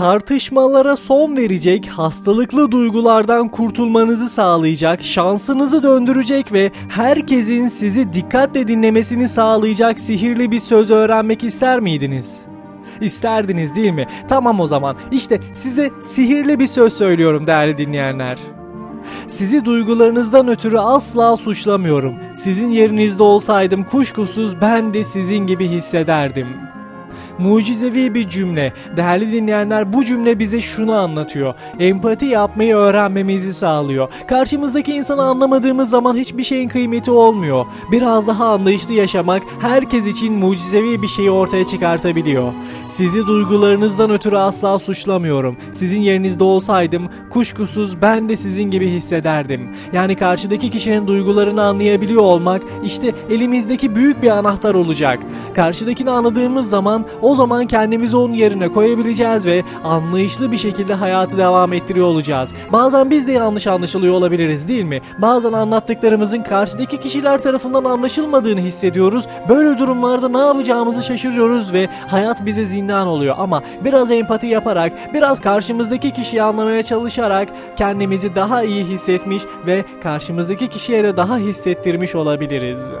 tartışmalara son verecek, hastalıklı duygulardan kurtulmanızı sağlayacak, şansınızı döndürecek ve herkesin sizi dikkatle dinlemesini sağlayacak sihirli bir söz öğrenmek ister miydiniz? İsterdiniz değil mi? Tamam o zaman. İşte size sihirli bir söz söylüyorum değerli dinleyenler. Sizi duygularınızdan ötürü asla suçlamıyorum. Sizin yerinizde olsaydım kuşkusuz ben de sizin gibi hissederdim. Mucizevi bir cümle. Değerli dinleyenler bu cümle bize şunu anlatıyor. Empati yapmayı öğrenmemizi sağlıyor. Karşımızdaki insanı anlamadığımız zaman hiçbir şeyin kıymeti olmuyor. Biraz daha anlayışlı yaşamak herkes için mucizevi bir şeyi ortaya çıkartabiliyor. Sizi duygularınızdan ötürü asla suçlamıyorum. Sizin yerinizde olsaydım kuşkusuz ben de sizin gibi hissederdim. Yani karşıdaki kişinin duygularını anlayabiliyor olmak işte elimizdeki büyük bir anahtar olacak. Karşıdakini anladığımız zaman o zaman kendimizi onun yerine koyabileceğiz ve anlayışlı bir şekilde hayatı devam ettiriyor olacağız. Bazen biz de yanlış anlaşılıyor olabiliriz değil mi? Bazen anlattıklarımızın karşıdaki kişiler tarafından anlaşılmadığını hissediyoruz. Böyle durumlarda ne yapacağımızı şaşırıyoruz ve hayat bize zindan oluyor. Ama biraz empati yaparak, biraz karşımızdaki kişiyi anlamaya çalışarak kendimizi daha iyi hissetmiş ve karşımızdaki kişiye de daha hissettirmiş olabiliriz.